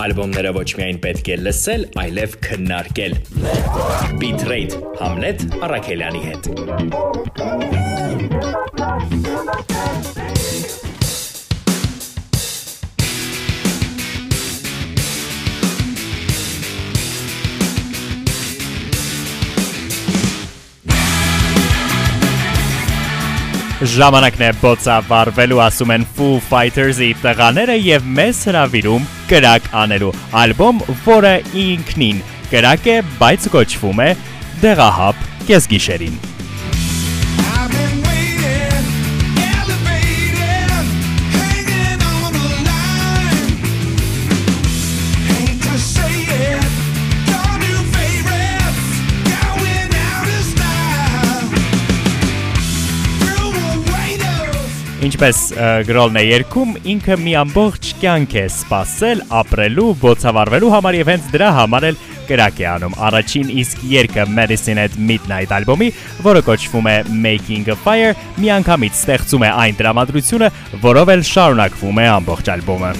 Ալբոմները ոչ միայն պետք է լսել, այլև քննարկել։ Bitrate Hamlet Արաքելյանի հետ։ Ժամանակն է բոցավառվելու ասում են Foo Fighters-ի տղաները եւ մեզ հravirում կրակ անելու ալբոմ, որը ինքնին կրակ է, բայց կոչվում է Դեղահապ կեսգիշերին։ Ինչպես գրոլն է երկում, ինքը մի ամբողջ կյանք է սпасել, ապրելու, ոցավարվելու համար եւ հենց դրա համար էլ կրակ է անում։ Առաջին իսկ երգը Medicine at Midnight ալբոմի, որը կոչվում է Making a Fire, միանգամից ստեղծում է այն դրամատրությունը, որով էլ շարունակվում է ամբողջ ալբոմը։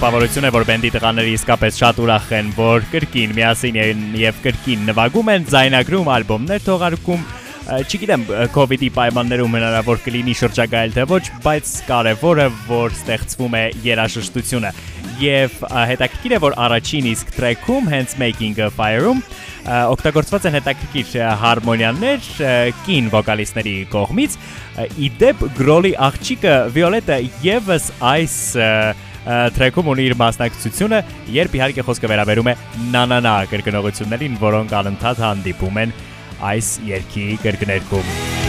Տպավորություն է, որ բենդի տղաները իսկապես շատ ուրախ են, որ կրկին միասին են եւ կրկին նվագում են, ձայնագրում, ալբոմներ թողարկում, չգիտեմ, COVID-ի պայմաններում հնարավոր կլինի շրջագայել թե ոչ, բայց կարևորը, որ ստեղծվում է երաժշտությունը։ Եվ հետաքրքիր է, որ առաջին իսկ տրեքում, հենց Making a Fire-ում, օգտագործված են հետաքրքիր հարմոնիաներ կին վոկալիստների կողմից։ Իդեպ Գրոլի աղջիկը Վիոլետը եւս այս ը, տրեքում ունի իր մասնակցությունը, երբ իհարկե խոսքը վերաբերում է նանանա կրկնողություններին, որոնք անընդհատ հանդիպում են այս երկի կրկներգում։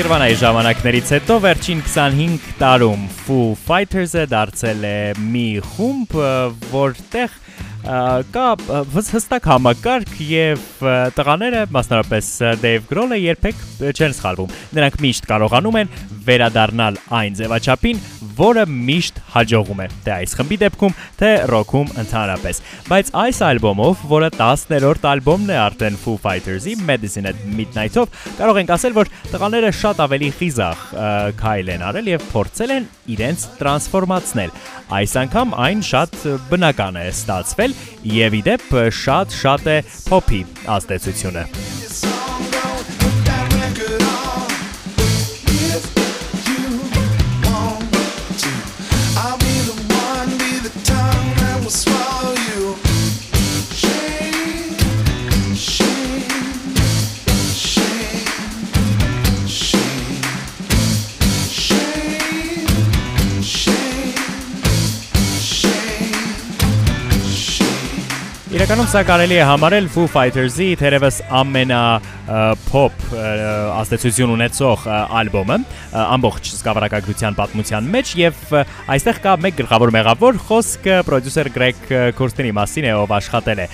Nirvana-ի ժամանակներից հետո վերջին 25 տարում Foo Fighters-ը դարձել է մի խումբ, որտեղ կա հստակ համակարգ եւ տղաները, մասնավորապես ը, Dave Grohl-ը երբեք չեն սխալվում։ Նրանք միշտ կարողանում են վերադառնալ այն ձևաչափին, որը միշտ հաջողում է, թե այս խմբի դեպքում, թե ռոքում ընդհանրապես։ Բայց այս ալբոմով, որը 10-րդ ալբոմն է արդեն Foo Fighters-ի Medicine at Midnight-ով, կարող ենք ասել, որ տղաները շատ ավելի խիզախ քայլ են արել եւ փորձել են իրենց տրանսֆորմացնել։ Այս անգամ այն շատ բնական է ստացվել եւ ի դեպ շատ շատ է փոփի ազդեցությունը։ Իրականում սա կարելի է համարել Foo Fighters-ի թերևս ամենա ը, ազդեցություն ունեցող ալբոմը ամբողջ սկավառակագրության պատմության մեջ եւ այստեղ կա մեկ գլխավոր մեղավոր խոսքը պրոդյուսեր Գրեգ ը, Քուրստինի մասին է ով աշխատել է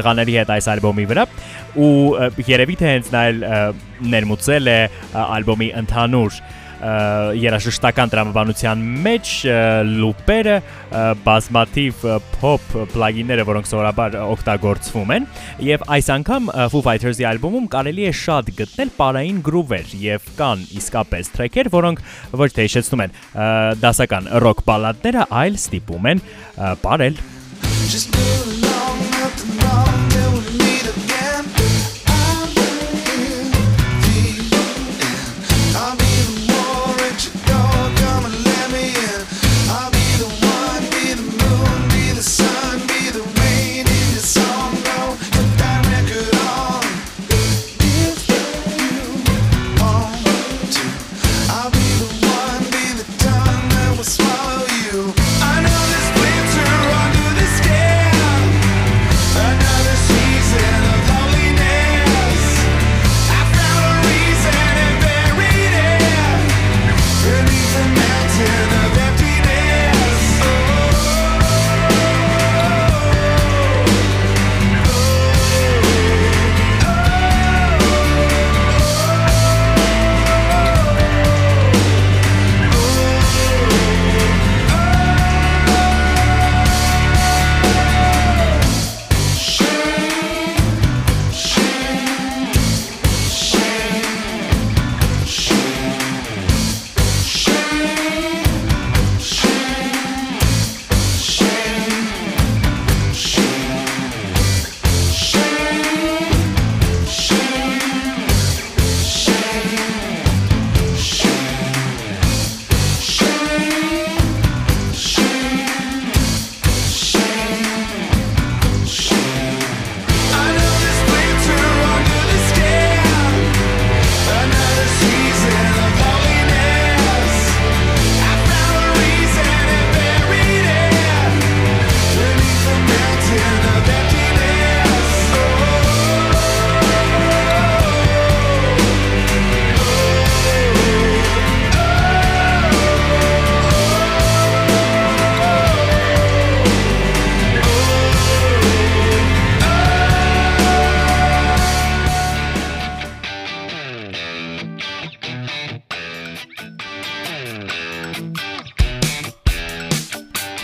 տղաների հետ այս ալբոմի վրա ու երևի թե հենց նա ներմուծել է ալբոմի ընդհանուր երաժշտական տրամաբանության մեջ լուպերը բազմաթիվ pop պլագինները, որոնք սովորաբար օգտագործվում են, եւ այս անգամ Foo Fighters-ի ալբոմում կարելի է շատ գտնել պարային գրուվեր եւ կան իսկապես թրեքեր, որոնք ոչ թե հիշեցնում են դասական ռոք բալադները, այլ ստիպում են ը, պարել Just move along, nothing wrong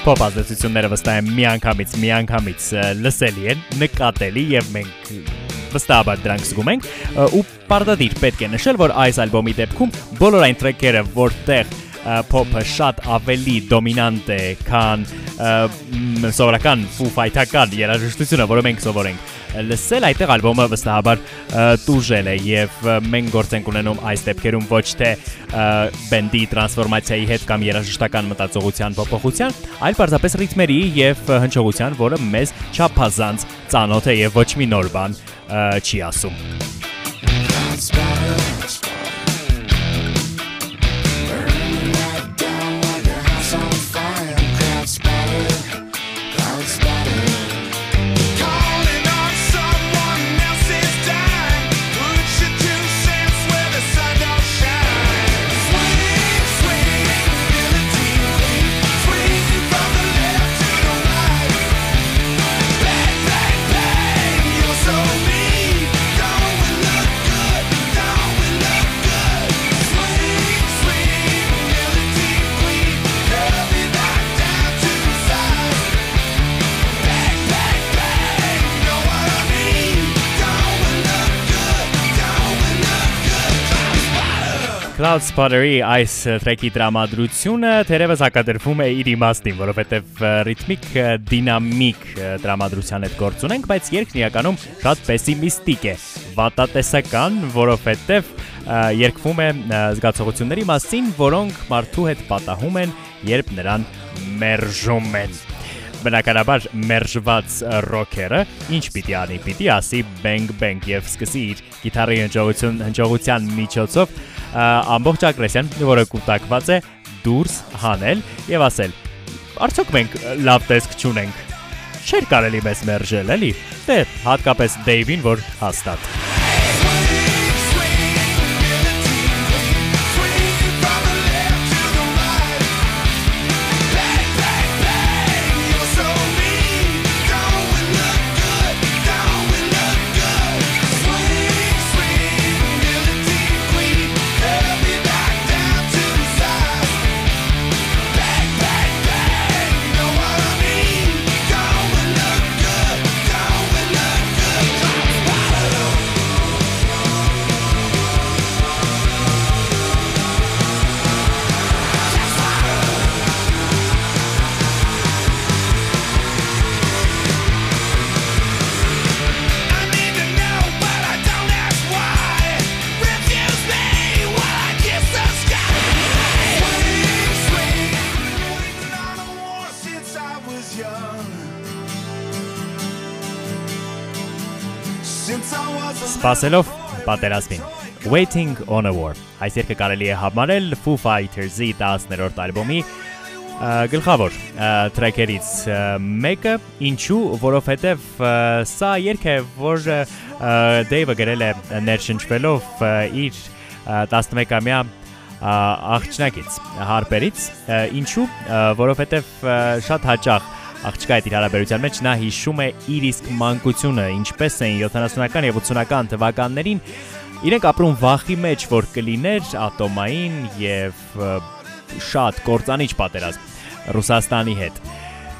Փոփ ազդեցությունները վստահ եմ միանգամից միանգամից լսելի են, նկատելի եւ մենք վստահաբար դրանք զգում ենք ու պարտադիր պետք է նշել, որ այս ալբոմի դեպքում բոլոր այն տրեքերը, որտեղ փոփը շատ ավելի դոմինանտ է, քան սովորական Fighter-ական երաժշտությունը, որը մենք սովոր ենք լսել, այդտեղ ալբոմը վստահաբար տուժել է եւ մենք գործ ենք ունենում այս դեպքերում ոչ թե բենդի տրանսֆորմացիայի հետ կամ երաժշտական մտածողության փոփոխության, այլ պարզապես ռիթմերի եւ հնչողության, որը մեզ չափազանց ծանոթ է եւ ոչ մի նոր բան չի ասում։ Calling Cloud Spotter-ի այս տրեքի տրամադրությունը թերևս հակադրվում է իր իմաստին, որովհետև ռիթմիկ դինամիկ տրամադրության հետ գործ ունենք, բայց երգն իրականում շատ պեսիմիստիկ է, վատատեսական, որովհետև երգվում է զգացողությունների մասին, որոնք մարդու հետ պատահում են, երբ նրան մերժում են բնականաբար մերժված ռոքերը ինչ պիտի անի պիտի ասի bang bang եւ սկսի իր գիտարի հնչողություն հնչողության միջոցով ամբողջ ագրեսիան, որը կուտակված է, դուրս հանել եւ ասել. Արդյոք մենք լավ տեսք չունենք։ Չէր կարելի մեզ մերժել, էլի։ Դե, հատկապես Դեյվին, որ հաստատ։ Սպասելով պատերազմին. Waiting on a War. Այս երգը կարելի է համարել Foo Fighters-ի 10-րդ ալբոմի գլխավոր տրեքերից մեկը ինչու որովհետև սա երգ է որ Դեյվը գրել է ներշնչվելով իր 11-ամյա աղջնակից հարբերից ինչու որովհետև շատ հաճախ աղջկա այդ իր հարաբերության մեջ նա հիշում է իր իսկ մանկությունը, ինչպես էին 70-ական եւ 80-ական թվականներին իրենք ապրում վախի մեջ, որ կլիներ ատոմային եւ շատ կործանիչ պատերազմ Ռուսաստանի հետ։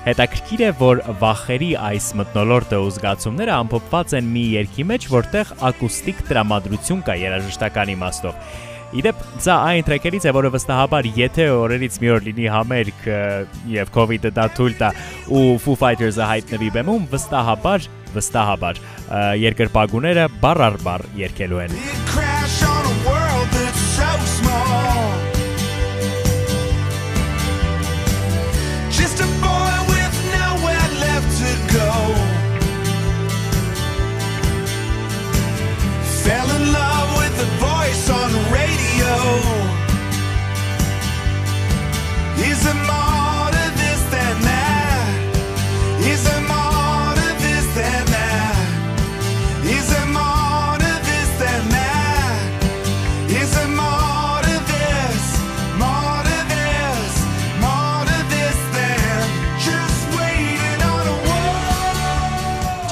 Հետաքրքիր է, որ վախերի այս մտնոլորտը ու զգացումները ամփոփված են մի երկի մեջ, որտեղ ակուստիկ տրամադրություն կա երաժշտական իմաստով։ Իդեպ, սա այն տրեքերից է, որը վստահաբար եթե օրերից մի օր լինի համերգ եւ COVID-ը դա թույլ տա ու Foo Fighters-ը հայտնվի բեմում, վստահաբար, վստահաբար երկրպագուները բառ առ բառ երգելու են։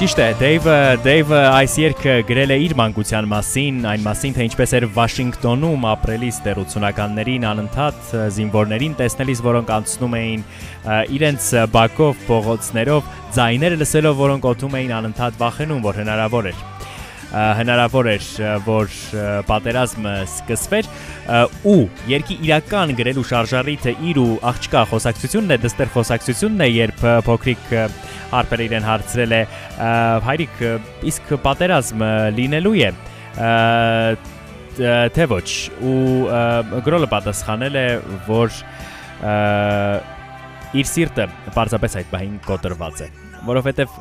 Ճիշտ է, Դեյվը, Դեյվը այս երգը գրել է իր մանկության մասին, այն մասին, թե ինչպես էր Վաշինգտոնում ապրելիս դեռ 80-ականներին անընդհատ զինվորներին տեսնելիս, որոնք անցնում էին իրենց բակով, փողոցներով, ձայները լսելով, որոնք օթում էին անընդհատ վախենում, որ հնարավոր էր հնարավոր էր, որ պատերազմը սկսվեր ու երկի իրական գրելու շարժառիթը իր ու աղջկա խոսակցությունն է, դստեր խոսակցությունն է, երբ փոքրիկ հարբերը իրեն հարցրել է հայրիկ իսկ պատերազմը լինելու է թե ոչ ու գրոլը պատասխանել է որ իր սիրտը պարզապես այդ բային կոտրված է որովհետև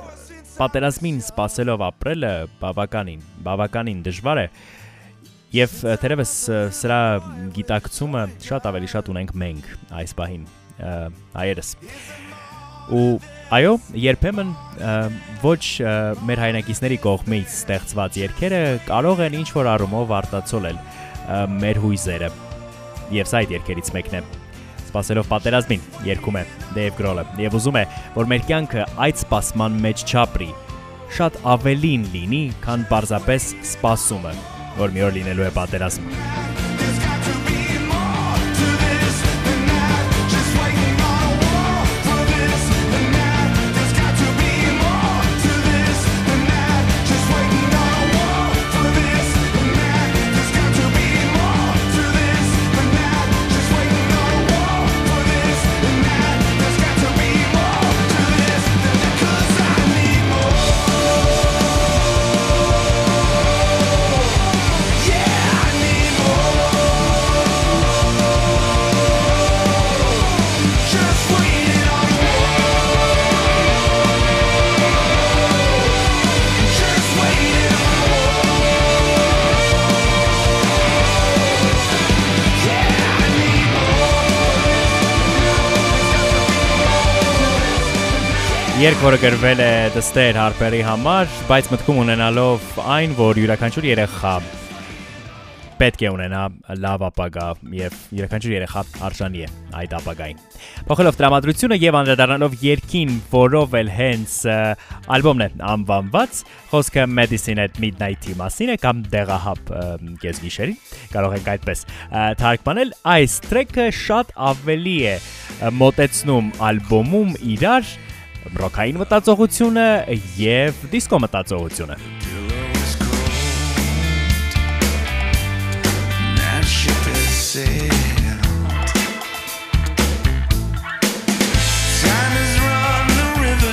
պատերազմին սпасելով ապրելը բավականին, բավականին դժվար է։ Եվ թերևս սրա գիտակցումը շատ ավելի շատ ունենք մենք այս պահին այերս։ Ու այո, երբեմն ոչ մեր հայրենակիցների կողմից ստեղծված երգերը կարող են ինչ որ առումով արտացոլել մեր հույզերը։ Եվ սա այդ երգերից մեկն է։ Սպասելով պատերազմին երգում է Դեյվ Գրոլը եւ ուզում է, որ մեր կյանքը այդ սպասման մեջ չապրի, շատ ավելին լինի, քան պարզապես սպասումը, որ մի օր լինելու է պատերազմ։ Երկ, որը գրվել է դստեր Հարպերի համար, բայց մտքում ունենալով այն, որ յուրաքանչյուր երեխա պետք է ունենա լավ ապագա եւ յուրաքանչյուր երեխա արժանի է այդ ապագային։ Փոխելով տրամադրությունը եւ անդրադառնալով երկին, որով էլ հենց ալբոմն է անվանված, խոսքը Medicine at Midnight-ի մասին է կամ դեղահապ ը, կեսգիշերի, կարող ենք այդպես թարգմանել, այս տրեքը շատ ավելի է մոտեցնում ալբոմում իրար ռոքային մտածողությունը եւ դիսկո մտածողությունը։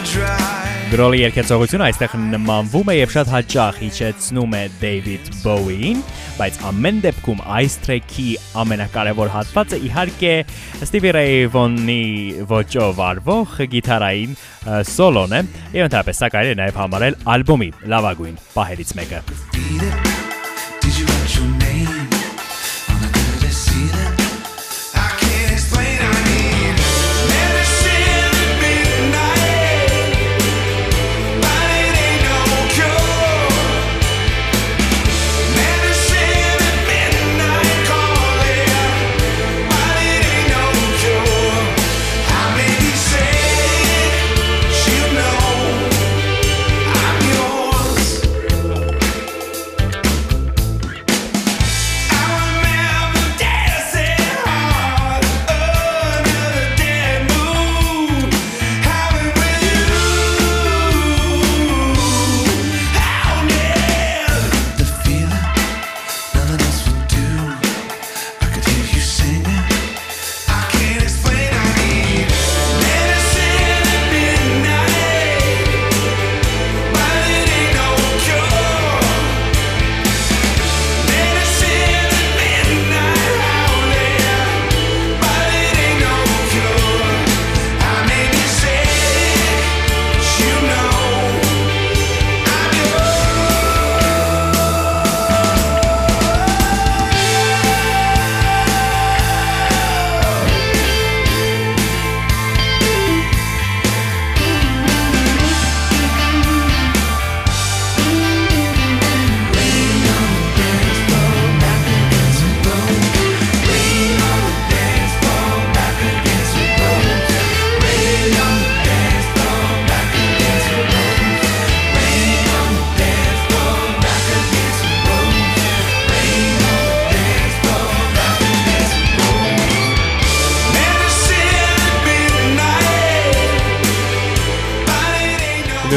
dry. Գրոլի երկեցողությունը այստեղ նմանվում է եւ շատ հաճախ իջեցնում է David Bowie-ին, բայց ամեն դեպքում այս տրեքի ամենակարևոր հատվածը իհարկե Stevie Ray Vaughan-ի ոճով արվող գիտարային սոլոն է եւ ընդհանրապես սա կարելի է նաեւ համարել ալբոմի լավագույն պահերից մեկը։ Beat it.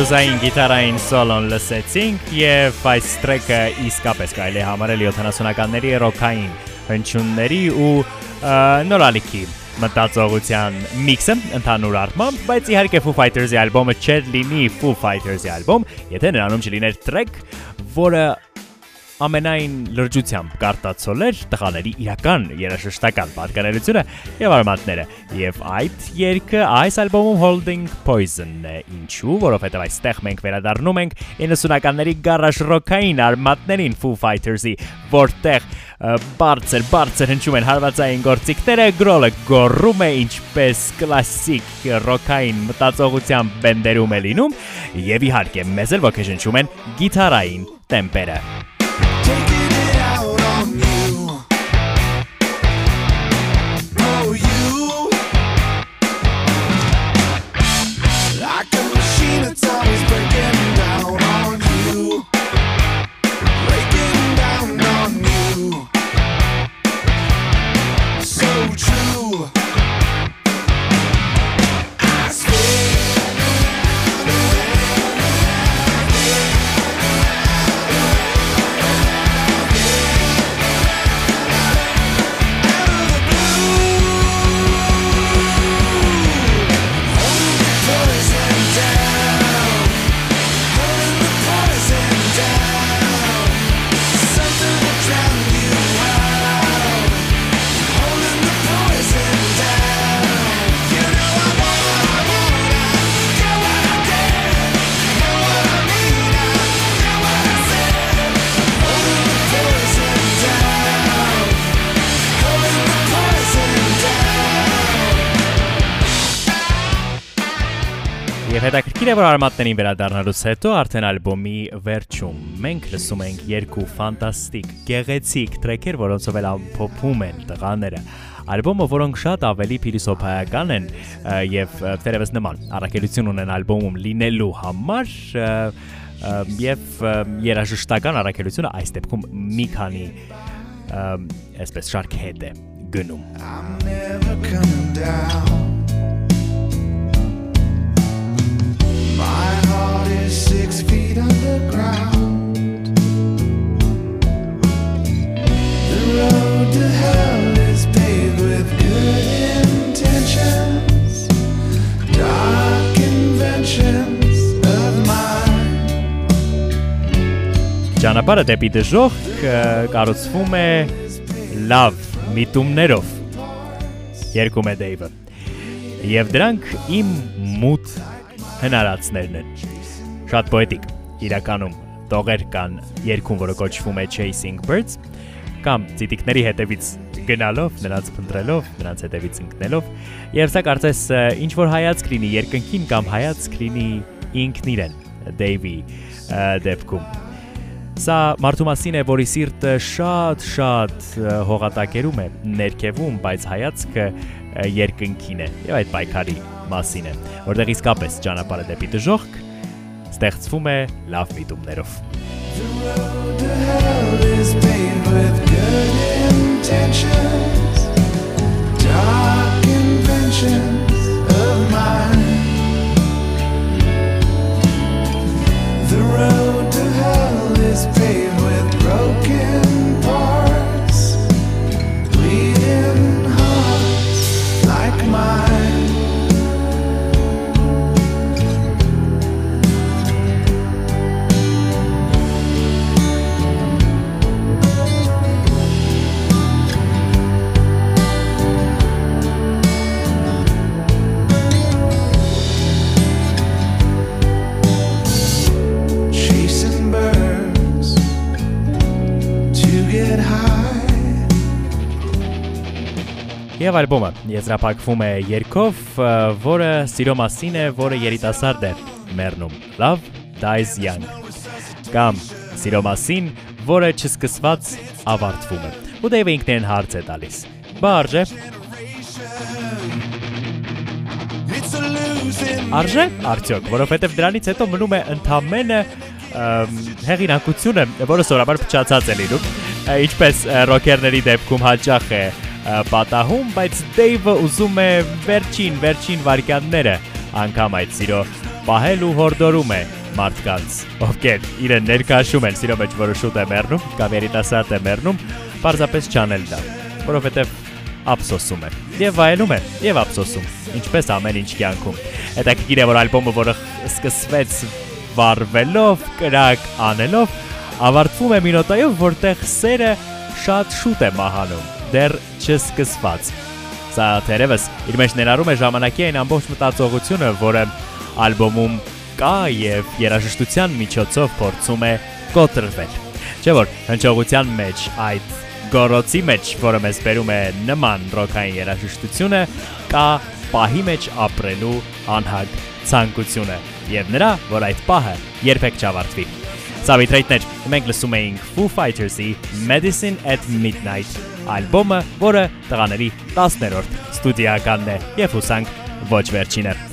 Բլյուզային գիտարային սոլոն լսեցինք եւ այս տրեկը իսկապես կարելի է համարել 70-ականների ռոքային հնչյունների ու նորալիքի մտածողության միքսը ընդհանուր առմամբ, բայց իհարկե Foo Fighters-ի ալբոմը չէր լինի Foo Fighters-ի ալբոմ, եթե նրանում չլիներ տրեք, որը ամենայն լրջությամբ կարտացոլեր տղաների իրական երաժշտական պատկանելությունը եւ արմատները եւ այդ երգը այս ալբոմում Holding Poison-ն է ինչու որովհետեւ այստեղ մենք վերադառնում ենք 90-ականների գարաժ ռոքային արմատներին Foo Fighters-ի որտեղ բարձր բարձր հնչում են հարվածային գործիքները գրոլը գոռում է ինչպես կլասիկ ռոքային մտածողության բենդերում է լինում եւ իհարկե մեզ էլ ոգեշնչում են գիտարային տեմպերը հետաքրքիր է որ արմատներին վերադառնալուց հետո արդեն ալբոմի վերջում մենք լսում ենք երկու ֆանտաստիկ, գեղեցիկ տրեքեր, որոնցով էլ ամփոփում են տղաները ալբոմը, որոնք շատ ավելի փիլիսոփայական են եւ ը, դերևս նման առաքելություն ունեն ալբոմում լինելու համար եւ երաժշտական առաքելությունը այս դեպքում մի քանի այսպես շարք հետ է գնում I'm never coming down. Ճանապարհը դեպի դժոխք կառուցվում է լավ միտումներով։ Երկում է Դեյվը։ Եվ դրանք իմ մութ հնարածներն են։ Շատ պոետիկ։ Իրականում տողեր կան երկում, որը կոչվում է Chasing Birds, կամ ցիտիկների հետևից գնալով, նրանց փնտրելով, նրանց հետևից ընկնելով, եւ սա կարծես ինչ որ հայացք լինի երկնքին կամ հայացք լինի ինքն իրեն, Դեյվի դեպքում։ Սա մարդու մասին է, որի սիրտը շատ-շատ հողատակերում է, ներքևում, բայց հայացքը երկնքին է։ Եվ այդ պայքարի մասին է, որտեղ իսկապես ճանապարհը դեպի դժոխք Stechs Fume, lauf mit um Nerv. The road to hell is paved with broken parts, bleeding hearts like mine. Եվ ալբոմը եզրափակվում է երգով, որը սիրո մասին է, որը երիտասարդ է մեռնում։ Love dies young։ Կամ սիրո մասին, որը չսկսված ավարտվում է։ Ու Դեյվը ինքնին հարց է տալիս։ a losing Արժե արդյոք, որովհետև դրանից հետո մնում է ընդամենը հեղինակությունը, որը սովորաբար փչացած է լինում, ինչպես ռոքերների դեպքում հաճախ է պատահում, բայց Դեյվը ուզում է վերջին, վերջին վարքյանները անգամ այդ սիրո պահել ու հորդորում է մարդկանց, ովքեր իրեն ներկայացում են սիրո մեջ, որը շուտ է մեռնում, կամ երիտասարդ է մեռնում, պարզապես չանել դա, որովհետև ափսոսում է եւ վայելում է եւ ափսոսում ինչպես ամեն ինչ կյանքում հետաքրքիր է որ ալբոմը որը սկսվեց վառվելով կրակ անելով ավարտվում է մի նոտայով որտեղ սերը շատ շուտ է մահանում դեռ չսկսված սա թերևս իր մեջ ներառում է ժամանակի այն ամբողջ մտածողությունը որը ալբոմում կա եւ երաժշտության միջոցով փորձում է կոտրվել չէ՞ որ հնչողության մեջ այդ գորոցի մեջ, որը մեզ բերում է նման ռոքային երաժշտությունը, կա պահի մեջ ապրելու անհագ ցանկությունը եւ նրա, որ այդ պահը երբեք չավարտվի։ Սա վիտրեյտներ, մենք լսում էինք Foo Fighters-ի Medicine at Midnight ալբոմը, որը տղաների 10-րդ ստուդիականն է եւ հուսանք ոչ վերջինը։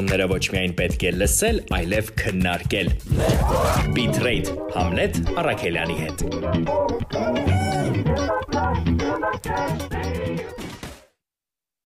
Ալբոմները ոչ միայն պետք է լսել, այլև քննարկել։ Bitrate Hamlet Արաքելյանի հետ։